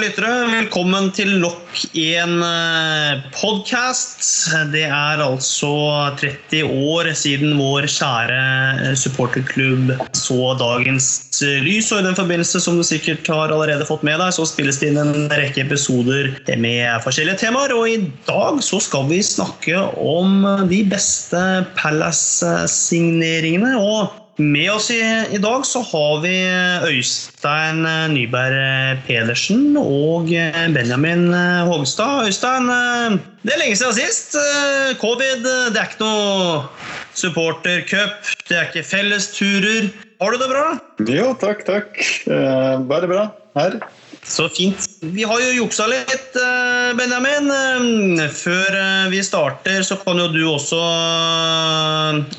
lyttere. Velkommen til nok en podkast. Det er altså 30 år siden vår kjære supporterklubb så dagens lys. Og i den forbindelse, som du sikkert har allerede fått med deg, så spilles det inn en rekke episoder med forskjellige temaer. Og i dag så skal vi snakke om de beste Palace-signeringene. og med oss i, i, dag så har vi Øystein Nyberg Pedersen og Benjamin Hogstad. Øystein, det er lenge siden sist. Covid, det er ikke noe supportercup, det er ikke fellesturer. Har du det bra? Jo, takk, takk. Bare bra her. Så fint. Vi har jo juksa litt, eh, Benjamin. Eh, før eh, vi starter, så kan jo du også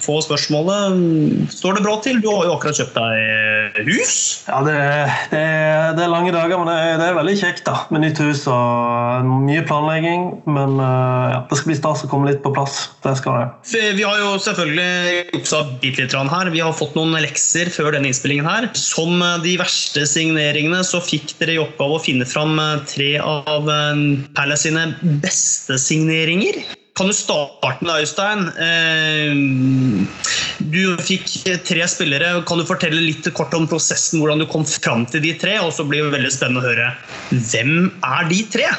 få spørsmålet. Står det bra til? Du har jo akkurat kjøpt deg hus? Ja, det, det, det er lange dager, men det, det, er veldig kjekt da, med nytt hus og mye planlegging. Men ja, det skal bli stas å komme litt på plass. Det skal det. Vi har jo selvfølgelig juksa bitte litt her. Vi har fått noen lekser før denne innspillingen her. Som de verste signeringene så fikk dere i oppgave å finne fram tre av eh, Palace sine beste signeringer. Kan du starte med deg, Øystein? Eh, du fikk tre spillere. Kan du fortelle litt kort om prosessen, hvordan du kom fram til de tre? Og så blir det veldig spennende å høre hvem er de tre?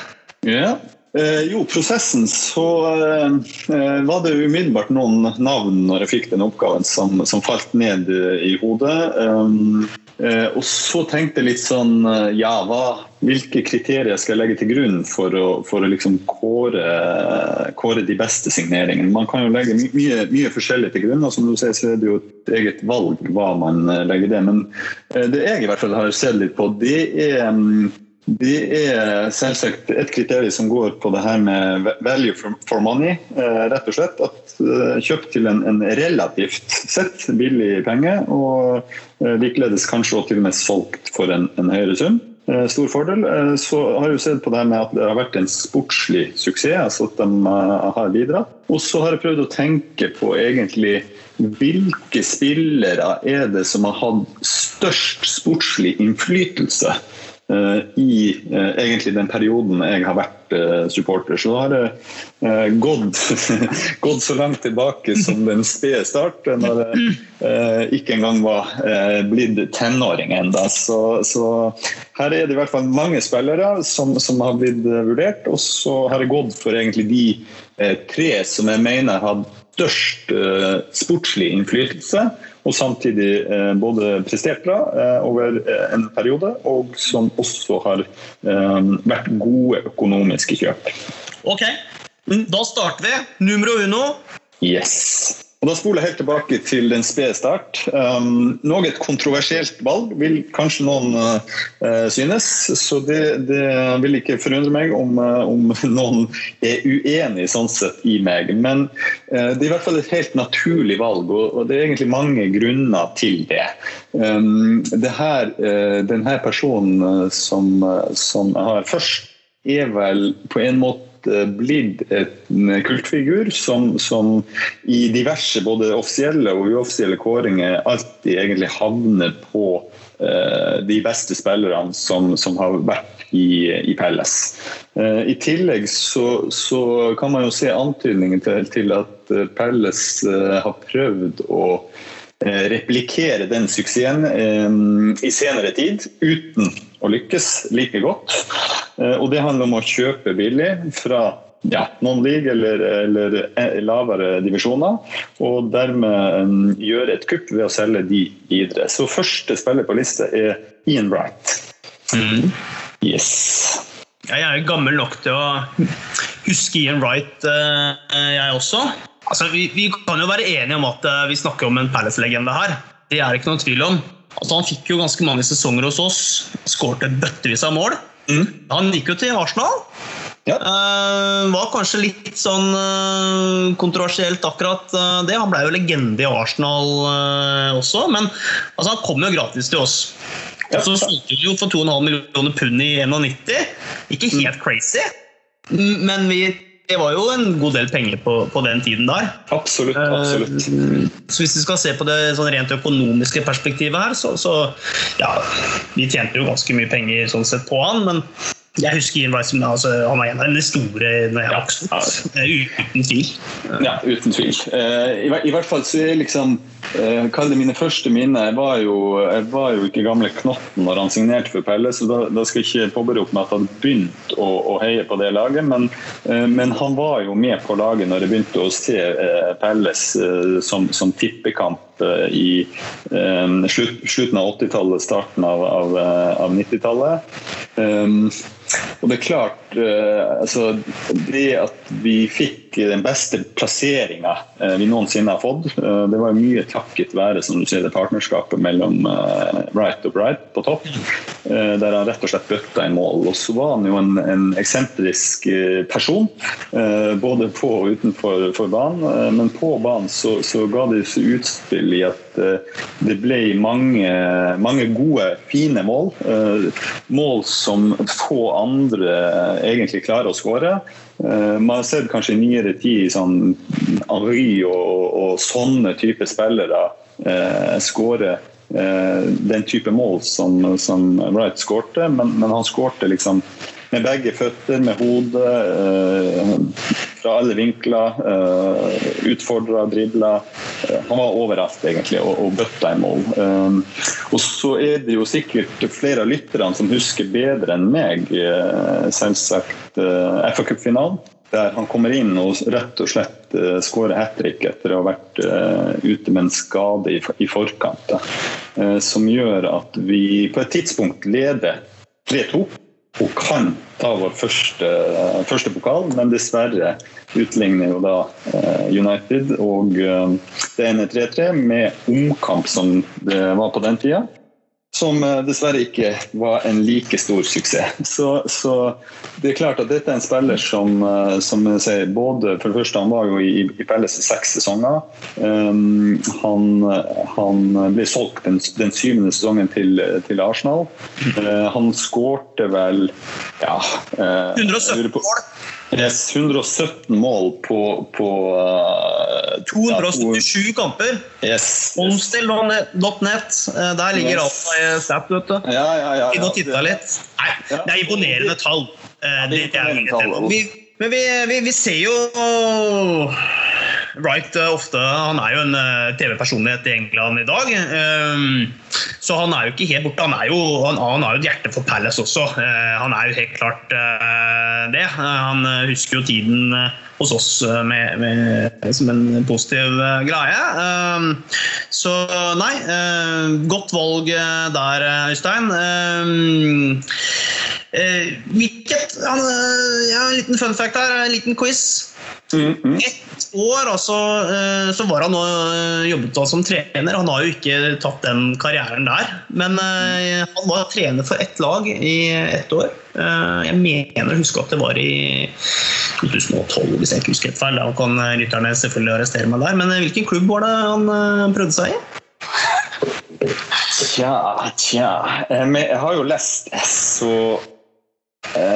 Ja, Eh, jo, prosessen så eh, var det umiddelbart noen navn når jeg fikk den oppgaven som, som falt ned i hodet. Um, eh, og så tenkte jeg litt sånn Ja, hva, hvilke kriterier skal jeg legge til grunn for å, for å liksom kåre, kåre, de beste signeringene? Man kan jo legge mye, mye forskjellig til grunn, og som du sier så er det jo et eget valg hva man legger det. Men det jeg i hvert fall har sett litt på, det er um, det er selvsagt et kriterium som går på det her med value for money. Eh, rett og slett at eh, Kjøpt til en, en relativt sett billig penge, og eh, likeledes kanskje også til og med solgt for en, en høyere sum. Stor fordel. Så har jeg jo sett på det med at det har vært en sportslig suksess, altså at de har bidratt. Og så har jeg prøvd å tenke på egentlig hvilke spillere er det som har hatt størst sportslig innflytelse Eh, i eh, egentlig den perioden jeg har vært eh, supporter. Så da har det gått, gått så langt tilbake som den spede start, når jeg ikke engang var blitt tenåring ennå. Så, så, her er det i hvert fall mange spillere som, som har blitt vurdert, og så har jeg gått for egentlig de tre som jeg mener har størst sportslig innflytelse og samtidig eh, både prestert bra eh, over eh, en periode, og som også har vært gode økonomiske kjøp. Ok, da starter vi. Numero uno. Yes. Og Da spoler jeg helt tilbake til den spede start. Um, noe et kontroversielt valg, vil kanskje noen uh, synes. Så det, det, vil ikke forundre meg om, uh, om, noen er uenig sånn sett i meg. Men uh, det er i hvert fall et helt naturlig valg, og, og det er egentlig mange grunner til det. Um, det her, denne personen som, som jeg har først, er vel på en måte Eh, blitt en kultfigur som, som, i diverse både offisielle og uoffisielle kåringer alltid egentlig havner på eh, de beste spillerne som, som har vært i, i Pelles. Eh, I tillegg så, så, kan man jo se antydningen til, til at Pelles eh, har prøvd å replikere den suksessen i senere tid uten å lykkes like godt. Eh, og det handler om å kjøpe billig fra ja, non-league eller, eller, eh, lavere divisjoner, og dermed um, gjøre et kupp ved å selge de videre. Så første spiller på lista er Ian Wright. Mm. Yes. Ja, jeg er gammel nok til å huske Ian Wright, jeg også. Altså, vi, vi, kan jo være enige om at vi snakker om en Palace-legende her. Det er ikke noen tvil om. Altså, han fikk jo ganske mange sesonger hos oss. Skårte bøttevis av mål. Mm. Han gikk jo til Arsenal. Ja. Uh, var kanskje litt sånn uh, kontroversielt akkurat uh, det. Han ble jo legende i Arsenal også, men altså, han kom jo gratis til oss. Ja. Og så solgte vi jo for 2,5 millioner pund i 91. Ikke helt crazy, men vi det var jo en god del penger på, på den tiden der. Absolutt. absolutt. Uh, så hvis vi skal se på det sånn rent økonomiske perspektivet her, så, så, ja Vi tjente jo ganske mye penger sånn sett på han, men Jeg husker Ian Rice, altså, han var en av de store når jeg vokste opp. Uten tvil. Ja, uten tvil. I, I, hvert fall så er liksom Kall det mine første minner. Jeg var, jo, jeg var jo ikke gamle Knotten når han signerte for Pelle, så da, da skal jeg ikke påberope meg at han begynte å, å, heie på det laget. Men, men, han var jo med på laget når jeg begynte å se Pelles som, som tippekamp i slutt, slutten av 80-tallet, starten av, av, av 90-tallet. Um, og det er klart altså, Det at vi fikk den beste plasseringa uh, vi noensinne har fått, uh, det var mye takket være som du sier, det partnerskapet mellom Wright og Bright på topp. der han rett og slett bøtta i mål. Og så var han jo en, en eksentrisk person, både på og utenfor banen. men på banen så, så ga det seg utspill i at det ble mange, mange gode, fine mål. Mål som få andre egentlig klarer å skåre. Eh, man har sett kanskje i nyere tid sånn Henri og, og sånne type spillere eh, skåre eh, den type mål som, som Wright skårte, men, men han skårte liksom med begge føtter, med hodet, eh, fra alle vinkler. Eh, Utfordra, dribla. Eh, han var overalt, egentlig, og, og bøtta i mål. Og så er det jo sikkert flere av lytterne som husker bedre enn meg, selvsagt, FA Cup-finalen. Der han kommer inn og rett og slett uh, skårer hat trick etter å ha vært uh, ute med en skade i, i forkant. Uh, som gjør at vi på et tidspunkt leder 3-2 og kan ta vår første, første pokal, men dessverre utligner jo da eh, United. Og eh, det ender 3-3 med omkamp som det var på den tida som eh, dessverre ikke var en like stor suksess. Så, så, det er klart at dette er en spiller som, eh, som sier, både For det første, han var jo i, i Pelles i seks sesonger. Um, han, han, ble solgt den, den syvende sesongen til, til Arsenal. Uh, han skårte vel ja, uh, 117 mål! Yes, 117 mål på, på uh, 277 ja, kamper. Yes. Onsdale.net. Uh, der ligger yes. alt stat, vet du. Ja, ja, ja, Inn og titta litt. Nei, det er imponerende tall. Uh, det, er, vi, men vi, vi, vi ser jo Wright eh, ofte Han er jo en eh, TV-personlighet i England i dag. Så han er jo ikke helt borte. Han er jo, han, han har jo et hjerte for Palace også. Eh, han er jo helt klart det. Han husker jo tiden hos oss med, med, som en positiv greie. Ehm, så nei, godt valg der, Øystein. Hvilket Jeg ja, En liten fun fact her, en liten quiz. Mm, mm. Ett år altså, så var han og jobbet som trener. Han har jo ikke tatt den karrieren der. Men uh, han var trener for ett lag i ett år. Jeg mener å huske at det var i 2012, hvis jeg ikke husker helt feil. Da kan lytterne selvfølgelig arrestere meg der. Men hvilken klubb var det han prøvde seg i? Tja, tja Jeg har jo lest så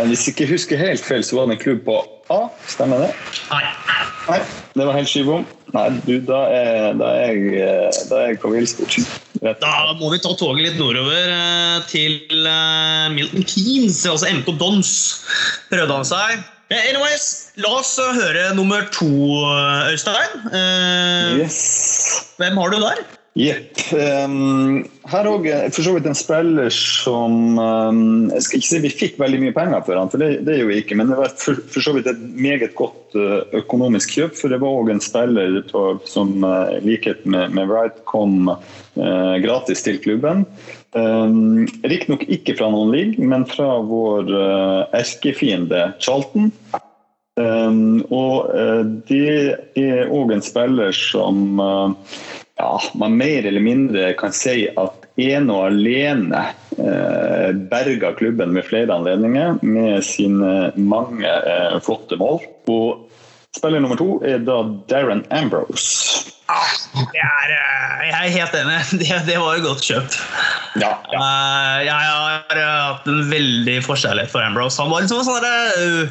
Hvis jeg ikke husker helt feil, så var det en klubb på A, stemmer det? Nei. Nei, Det var helt skivbom. Nei, du, da er, da er, jeg, da er jeg på villspor. Da må vi ta toget litt nordover eh, til eh, Milton Keanes, altså MK Dons. Prøvde han seg. Anyways, la oss høre nummer to, Øystein. Yes. Hvem har du der? Jepp. Um, her òg for så vidt en spiller som um, Jeg skal ikke si vi fikk veldig mye penger for han, for det, det er jo ikke, men det var for, for, så vidt et meget godt uh, økonomisk kjøp. For det var òg en spiller som uh, i likhet med, med Wright kom uh, gratis til klubben. Um, Riktignok ikke fra noen league, men fra vår uh, erkefiende Charlton. Um, og uh, det er òg en spiller som uh, ja, man mer eller mindre kan si at ene og alene eh, berga klubben med flere anledninger med sine mange eh, flotte mål. Og spiller nummer to er da Darren Ambrose. det er, eh, jeg er helt enig. Det, det var jo godt kjøpt. Ja, ja. Uh, jeg har uh, hatt en veldig forskjellighet for Ambrose. Han var liksom sånn uh,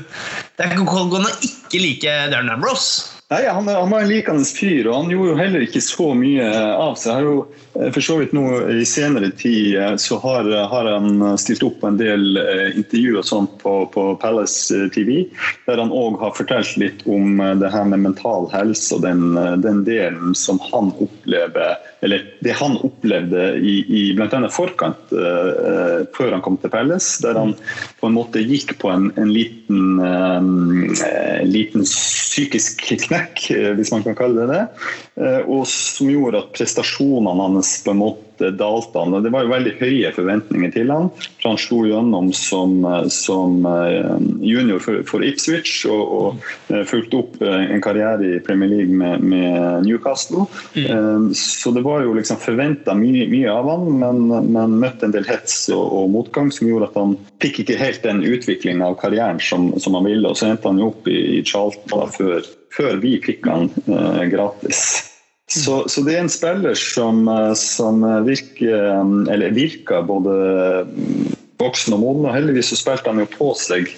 Det er ikke å ikke like Darren Ambrose. Nei, han, han, var en likende fyr, og han gjorde jo heller ikke så mye av seg. Jeg har jo eh, for så vidt nå I senere tid eh, så har, har han stilt opp på en del eh, intervjuer og sånt på, på Palace TV, der han òg har fortalt litt om det her med mental helse og den, den delen som han opplever eller det han opplevde i, i bl.a. forkant uh, før han kom til Pelles, der han på en måte gikk på en, en liten, uh, liten, psykisk knekk, hvis man kan kalle det det, og som gjorde at prestasjonene hans på en måte dalte han. Det var jo veldig høye forventninger til han. for Han slo gjennom som, som junior for, for, Ipswich og, og fulgte opp en karriere i Premier League med, med Newcastle. Mm. Så det var jo liksom forventa mye, mye, av han, men, men møtte en del hets og, og, motgang som gjorde at han fikk ikke helt den utviklinga av karrieren som, som, han ville. Og så endte han jo opp i, i Charlton før, før, vi fikk han eh, gratis. Så, så, det er en spiller som, eh, som virker, eh, eller virker både voksen og moden, og heldigvis så spilte han jo på seg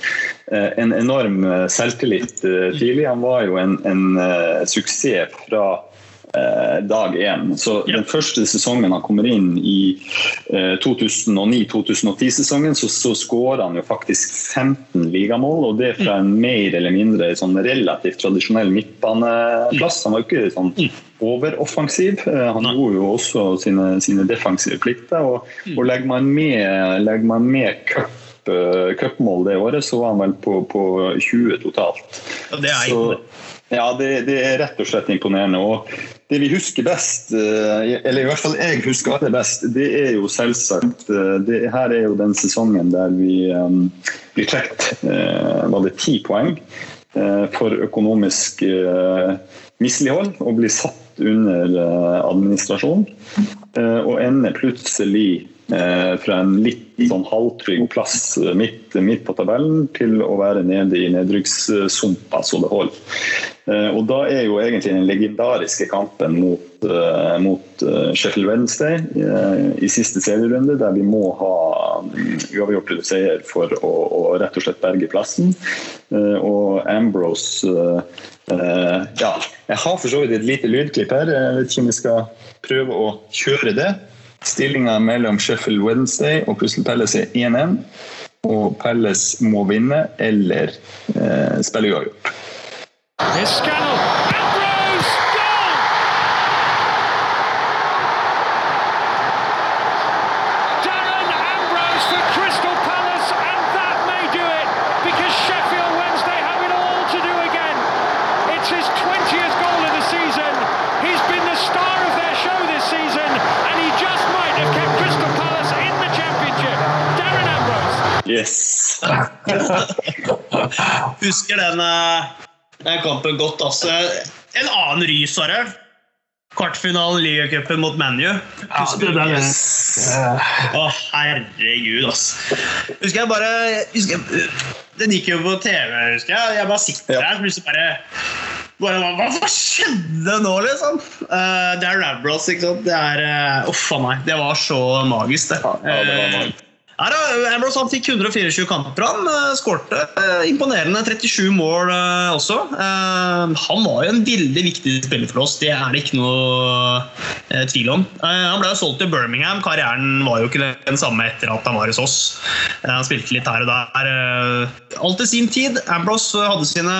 eh, en enorm selvtillit tidlig. Han var jo en, en suksess fra dag én. Så. Den første sesongen han kommer inn i 2009-2010-sesongen, eh, så, så skårer han jo faktisk 15 ligamål. Og det fra en mer eller mindre sånn relativt tradisjonell midtbaneplass. Han var jo ikke sånn mm. overoffensiv. Eh, han gjorde jo også sine, sine defensive plikter. Og, mm. og legger man med, legger man med cup cupmål det året, så var han vel på, på 20 totalt. Ja, det er så, ja, det, det, er rett og slett imponerende. Og det vi husker best, eh, eller i hvert fall jeg husker aller best, det er jo selvsagt eh, det, Her er jo den sesongen der vi um, blir trukket var det ti poeng for økonomisk mislighold og blir satt under administrasjon. Og ender plutselig Eh, fra en litt sånn halvtrygg plass midt, midt, på tabellen til å være nede i nedrykkssumpa så det holder. Eh, og da er jo egentlig den legendariske kampen mot, eh, mot Sheffield Wednesday i siste serierunde, der vi må ha mm, uavgjort seier for å, å, rett og slett berge plassen. Og Ambrose Ja, jeg har for så vidt et lite lydklipp her. Jeg vet ikke om vi skal prøve å kjøre det. Stillinga mellom Sheffield Wednesday og Crystal Palace er 1-1. Og Palace må vinne eller eh, spille uavgjort. Husker den, eh, den, kampen godt. Altså. En annen rys var. Kvartfinalen i ligacupen mot ManU. Ja, det der yes. Å, herregud, altså. Husker jeg bare husker jeg, Den gikk jo på TV, husker jeg. Jeg bare sitter her, og bare bare, hva, hva, skjedde nå, liksom? Uh, det er Rabros, ikke sant? Det er Uff uh, a meg. Det var så magisk, det. Ja, det var magisk. Her, Ambrose han fikk 124 kamper. Han uh, skårte uh, imponerende 37 mål uh, også. Han var jo en veldig viktig spiller for oss, det er det ikke noe tvil om. han ble jo solgt til Birmingham. Karrieren var jo ikke den samme etter at han var hos oss. han spilte litt her og der. alt i sin tid. Ambrose hadde sine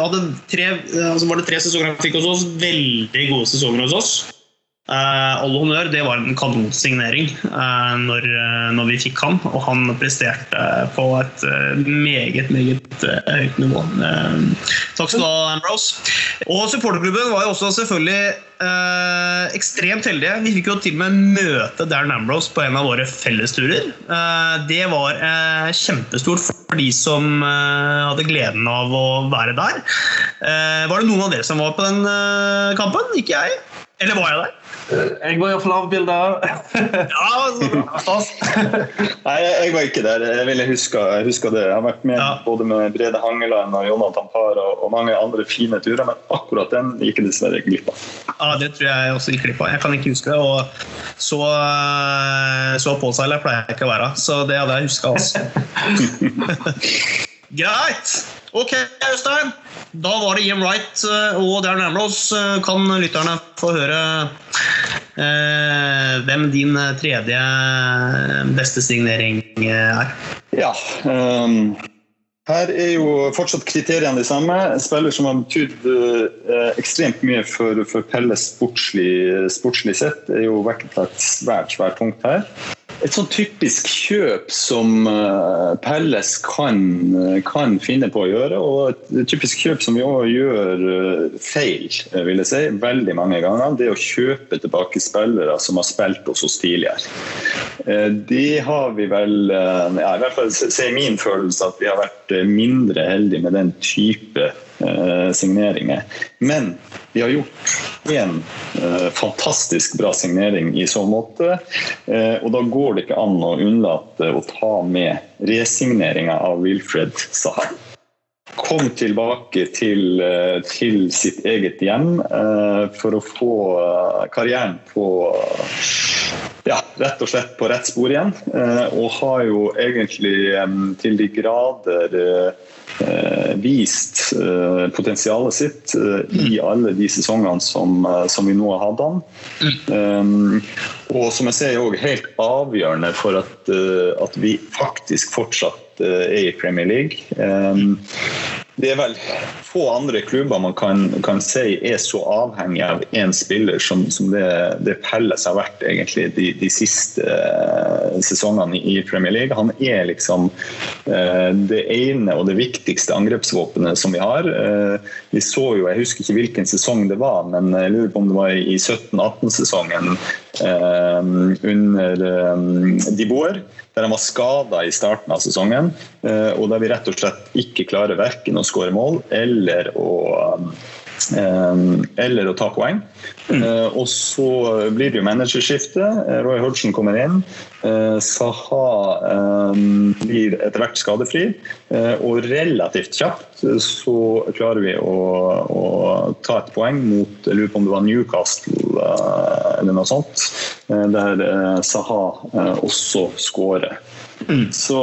hadde tre, altså var det tre sesonger han fikk hos oss. Veldig gode sesonger hos oss. Uh, all honnør, det var en kanonsignering uh, når, uh, når, vi fikk ham. Og han presterte på et meget, meget høyt nivå. takk skal du ha, Ambrose. Og supporterklubben var jo også selvfølgelig ekstremt heldige. Vi fikk jo til og med møte Darren Ambrose på en av våre fellesturer. det var kjempestort for de som hadde gleden av å være der. var det noen av dere som var på den kampen? Ikke jeg. Eller var jeg der? Jeg var iallfall avbilda. ja, Nei, jeg var ikke der. Jeg ville huske, jeg det. Jeg har vært med ja. både med Brede Hangeland og Jonathan Parr og, og, mange andre fine turer, men akkurat den gikk jeg dessverre glipp av. Ja, Det tror jeg også gikk glipp av. Jeg kan ikke huske det. Og så, så påseiler pleier jeg ikke å være, så det hadde jeg huska. Altså. Greit! Ok, Øystein. Da var det Ian Wright eh, og Darren Ambrose. oss. kan lytterne få høre eh, hvem din tredje beste signering er? Ja. Um, her er jo fortsatt kriteriene de samme. Spiller som har betydd uh, ekstremt mye for, for Pelle sportslig, sportslig sett, er jo vektlagt svært, svært tungt her et sånn typisk kjøp som uh, Pelles kan, uh, kan, finne på å gjøre. Og et typisk kjøp som vi òg gjør uh, feil, vil jeg si, veldig mange ganger. Det er å kjøpe tilbake spillere som har spilt hos oss tidligere. Det har vi vel ja, I hvert fall ser min følelse at vi har vært mindre heldige med den type Eh, signeringer. Men vi har gjort en eh, fantastisk bra signering i så måte. Eh, og da går det ikke an å unnlate å ta med resigneringa av Wilfred Sahar kom tilbake til, til, sitt eget hjem for å få karrieren på rett og slett på rett spor igjen. og har jo egentlig til de grader Eh, vist eh, potensialet sitt eh, i alle de sesongene som, som vi nå har hatt han. Um, og som jeg ser er helt avgjørende for at, at vi faktisk fortsatt er i Premier League. Det er vel få andre klubber man kan, kan si er så avhengig av én spiller som, som det, det, Pelles har vært egentlig de, de siste uh, sesongene i Premier League. Han er liksom uh, det ene og det viktigste angrepsvåpenet som vi har. Uh, vi så jo, Jeg husker ikke hvilken sesong det var, men jeg lurer på om det var i 17-18-sesongen under De Boer der han var skada i starten av sesongen. Eh, og der vi rett og slett ikke klarer verken å skåre mål eller å eh, eller å ta poeng. Mm. Og så blir det jo managerskifte. Roy Hodgson kommer inn. Saha blir etter hvert skadefri. Og relativt kjapt så klarer vi å, å ta et poeng mot jeg lurer på om det var Newcastle eller noe sånt, der Saha også skårer. Mm. Så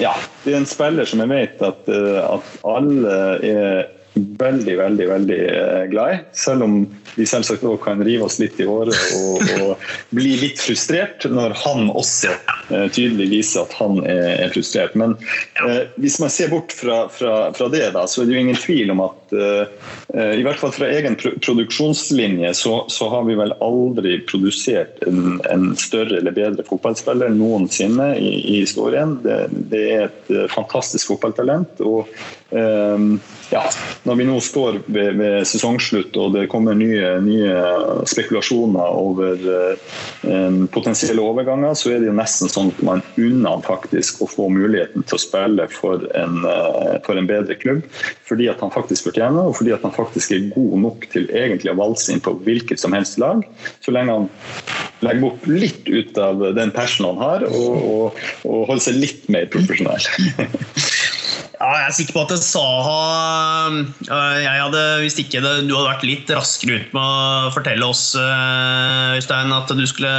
ja, det er en spiller som jeg vet at, at alle er veldig, veldig veldig eh, glad i. Selv om vi selvsagt også kan rive oss litt i håret og, og, bli litt frustrert når han også eh, tydelig viser at han er frustrert. Men eh, hvis man ser bort fra, fra, fra, det, da, så er det jo ingen tvil om at eh, i hvert fall fra egen produksjonslinje så, så, har vi vel aldri produsert en, en større eller bedre fotballspiller noensinne i, i historien. Det, det, er et fantastisk fotballtalent. og Ehm, ja, når vi nå står ved, ved, sesongslutt og det kommer nye, nye spekulasjoner over um, potensielle overganger, så er det jo nesten sånn at man unner faktisk å få muligheten til å spille for en, for en bedre klubb. Fordi at han faktisk fortjener, og fordi at han faktisk er god nok til egentlig å valse inn på hvilket som helst lag. Så lenge han legger bort litt ut av den passionen han har, og, og, og holder seg litt mer profesjonell. Ja, jeg er sikker på at Saha øh, jeg hadde, Hvis ikke det, du hadde vært litt raskere ut med å fortelle oss øh, Øystein, at du skulle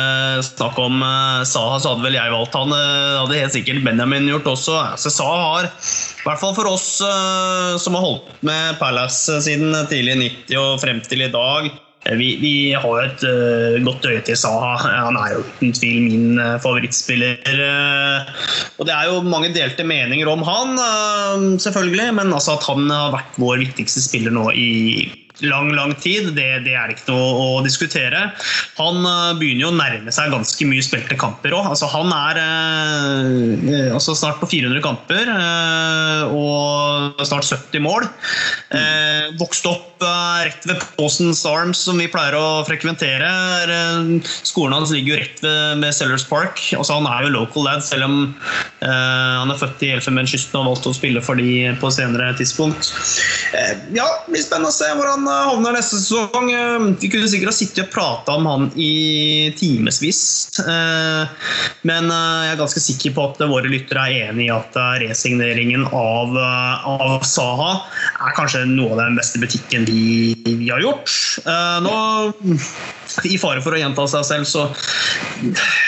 snakke om øh, Saha, så hadde vel jeg valgt han. Det hadde helt sikkert Benjamin gjort også. Så Saha har, i hvert fall for oss som har holdt med Palace siden tidlig 90 og frem til i dag Eh, vi, vi, har et uh, godt øye til Saha. Han er jo uten tvil min uh, favorittspiller. Uh, og Det er jo mange delte meninger om han, selvfølgelig, men altså at han har vært vår viktigste spiller nå i lang lang tid, det, det er ikke noe å diskutere. Han begynner jo å nærme seg ganske mye spilte kamper òg. Altså, han er altså snart på 400 kamper og snart 70 mål. vokst opp rett ved Pawson's Arms, som vi pleier å frekventere. skolen hans ligger jo rett ved, ved Sellers Park. Altså, han er jo local lad, selv om han er født i Elfenbenskysten og valgte å spille for de på senere tidspunkt. ja, det blir spennende å se hvor han havner neste sesong. Eh, vi kunne sikkert ha sittet og prata om han i timevis. Eh, men eh, jeg er ganske sikker på at våre lyttere er enig i at resigneringen av, av Saha er kanskje noe av den beste butikken vi, vi har gjort. Nå, i fare for å gjenta seg selv, så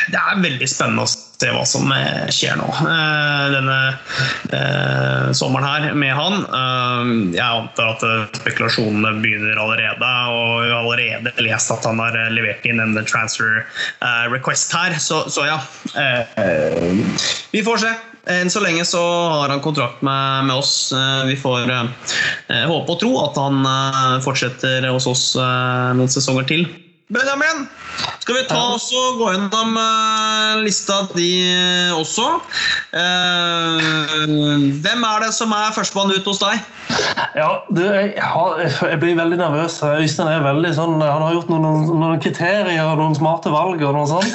det er veldig spennende å se hva som skjer nå denne sommeren her med han. Jeg antar at spekulasjonene begynner allerede, og jeg har allerede lest at han har levert inn en transfer request her, så, så ja. Vi får se. Enn så lenge så har han kontrakt med, med oss. Eh, vi får eh, håpe og tro at han eh, fortsetter hos oss eh, noen sesonger til. Benjamin, skal vi ta oss og gå gjennom uh, lista di også? Uh, hvem er det som er førstemann ut hos deg? Ja, du, jeg, har, jeg, blir veldig nervøs. Øystein er veldig sånn, han har gjort noen, noen kriterier og noen smarte valg. og noe sånt.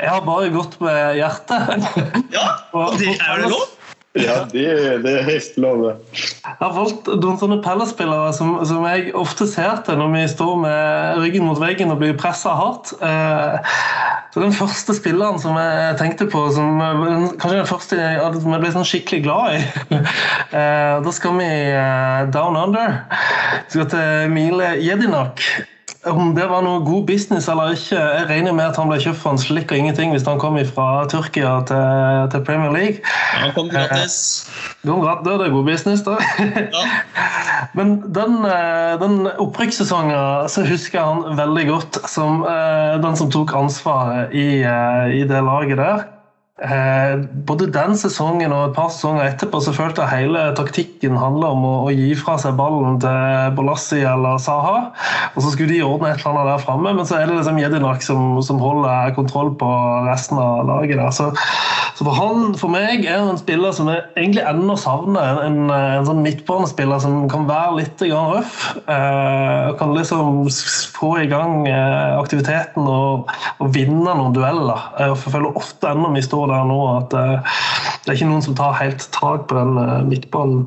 Jeg har bare gått med hjertet. Ja, og det er det lov? Ja, det, det er helt lov. Jeg har valgt noen sånne pellespillere som, som, jeg ofte ser til når vi står med ryggen mot veggen og blir pressa hardt. Eh, så Den første spilleren som jeg tenkte på, som, kanskje den første som jeg ble sånn skikkelig glad i eh, Da skal vi eh, down under. Vi skal til Mile Jedinak. Om det var noe god business eller ikke, jeg regner med at han ble kjøpt for en slikk og ingenting hvis han kom fra Tyrkia til, til Premier League. Ja, han kom gratis. Eh, det er god business, da. Ja. Men den, eh, den opprykkssesongen så husker jeg han veldig godt som eh, den som tok ansvaret i, i det laget der. Eh, både den sesongen og et par sesonger etterpå så følte jeg hele taktikken handla om å, å, gi fra seg ballen til Bolassi eller Saha. Og så skulle de ordne et eller annet der framme, men så er det liksom Jedinak som, som, holder kontroll på resten av laget. der. Så, så for han, for meg, er han en spiller som jeg egentlig ennå savner. En, en, en sånn midtbanespiller som kan være litt røff. Eh, kan liksom få i gang eh, aktiviteten og, og vinne noen dueller. Jeg føler ofte ennå vi står der nå at uh, det er ikke noen som tar helt tak på den midtballen. midtbanen.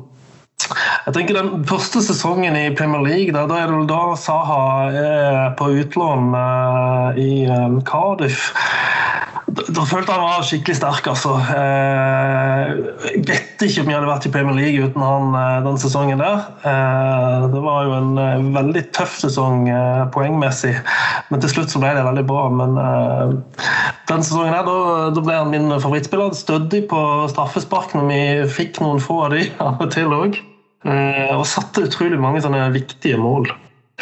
Jeg tenker Den første sesongen i Premier League, da, da er det da Saha er på utlån uh, i Cardiff. Da følte han var skikkelig sterk, altså. Jeg eh, vet ikke om jeg hadde vært i Premier League uten han eh, den sesongen der. Eh, det var jo en veldig tøff sesong poengmessig, men til slutt så ble det veldig bra. Men den sesongen her, da, ble han min favorittspiller. Stødig på straffespark når vi fikk noen få av de av og til òg. Og satte utrolig mange sånne viktige mål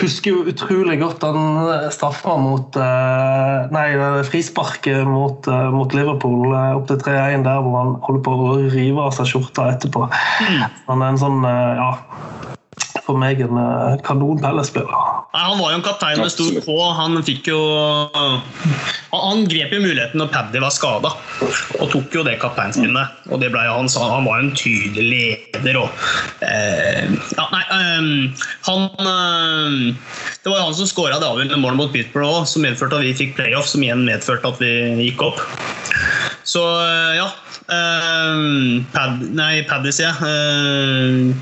husker jo utrolig godt den straffa mot eh, Nei, frisparket mot, eh, mot Liverpool eh, opp til 3-1 der hvor han holder på å rive av seg skjorta etterpå. Mm. Han er en sånn ja, for meg en eh, kanon Palace-spiller. Han var jo en kaptein med stor K. Han fikk jo Han grep jo muligheten når Paddy var skada, og tok jo det kapteinspinnet. Og det ble han sa han var en tydelig leder og eh, ja, Nei, eh, han eh, Det var jo han som skåra det avgjørende målet mot Peterborough òg, som medførte at vi fikk playoff, som igjen medførte at vi gikk opp. Så eh, ja. Uh, pad, nei, Paddy, sier jeg.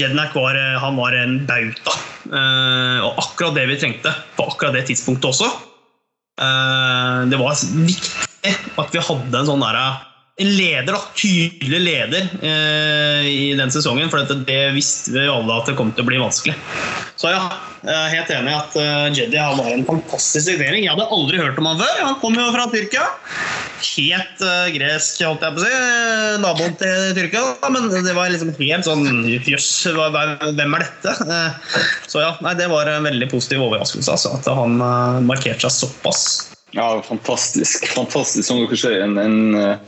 Jednak var, eh, han var en bauta. Uh, og akkurat det vi trengte på akkurat det tidspunktet også. Uh, det var viktig at vi hadde en sånn der, en leder, da, tydelig leder eh, i den sesongen. For det, det visste vi alle at det kom til å bli vanskelig. Så ja, jeg er helt enig i at Jeddy var en fantastisk signering. Jeg hadde aldri hørt om han før. Han kom jo fra Tyrkia helt uh, gresk, holdt jeg på å si. Naboen til Tyrkia. Men det var liksom helt sånn Jøss, hvem er dette? Uh, så ja, nei, det var en veldig positiv overraskelse. Altså, at han uh, markerte seg såpass. Ja, fantastisk. Fantastisk, som dere sier. En, en,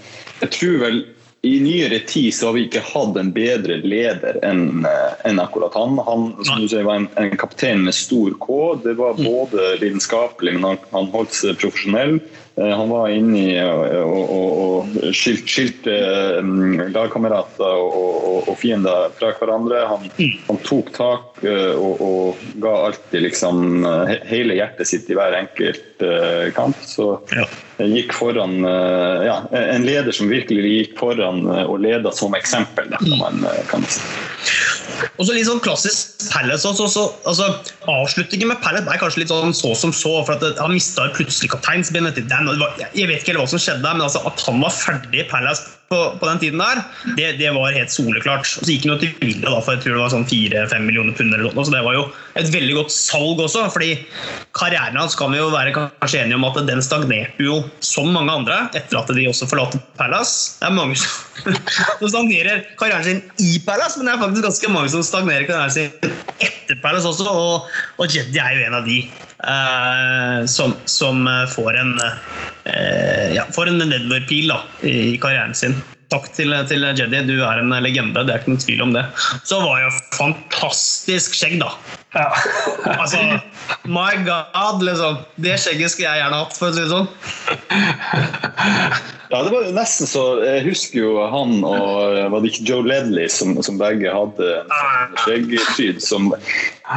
jeg tror vel i nyere tid så har vi ikke hatt en bedre leder enn en akkurat han. Han som du sier, var en, en, kaptein med stor K. Det var mm. både lidenskapelig, men han, han holdt seg profesjonell. Eh, han var inne i og, og, og skilte, skilte mm, lagkamerater og, og, fiender fra hverandre. Han, mm. han tok tak eh, og, ga alltid liksom hele hjertet sitt i hver enkelt eh, kamp. Så gikk foran ja, En leder som virkelig gikk foran og leda som eksempel, kan man, kan si. Og så litt sånn klassisk Palace også. Så, altså, avslutningen med Palace er kanskje litt sånn så som så. for at Han mista plutselig kapteinsbindet til Dan. Jeg vet ikke hva som skjedde, men altså, at han var ferdig i Palace på, på den tiden der, det, det, var helt soleklart. Og så gikk han jo til Villa da, for jeg tror det var sånn 4-5 millioner pund. eller noe, så Det var jo et veldig godt salg også. fordi karrieren hans kan vi jo være kanskje enige om at den stagnerte jo som mange andre etter at de også forlater Palace. Det er mange som stagnerer karrieren sin i Palace, men det er faktisk ganske mange som stagnerer karrieren sin etter Palace også, og, og Jeddy er jo en av de som, som, får en eh, ja, får en nedoverpil i karrieren sin. Takk til, til Jeddy, du er en legende. Det er ikke noen tvil om det. Så var jo fantastisk skjegg, da. Ja. altså, my god, liksom. Det skjegget skulle jeg gjerne hatt, for å si det sånn. Ja, det var nesten så Jeg husker jo han og var det ikke Joe Ledley som, som begge hadde en sånn skjeggpryd som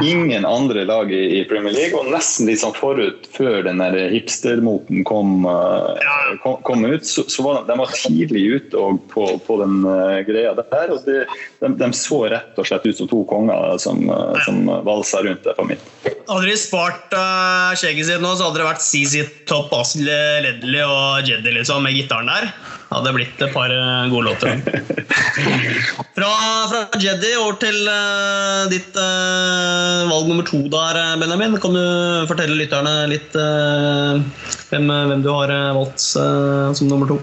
ingen andre lag i, i, Premier League. Og nesten litt sånn forut, før den der hipstermoten kom, uh, kom, kom, ut, så, så, var de, de var tidlig ute på, på, den uh, greia der. og de, de, de, så rett og slett ut som to konger som, uh, som valsa rundt det på min. Hadde de spart uh, skjegget sitt nå, så hadde det vært CZ Topp, Asil Ledley og Jeddy liksom, med gitaren der. Hadde blitt et par eh, gode låter. Fra, fra Jeddy over til uh, ditt valg nummer to der, Benjamin. Kan du fortelle lytterne litt hvem, hvem, du har valgt som nummer to?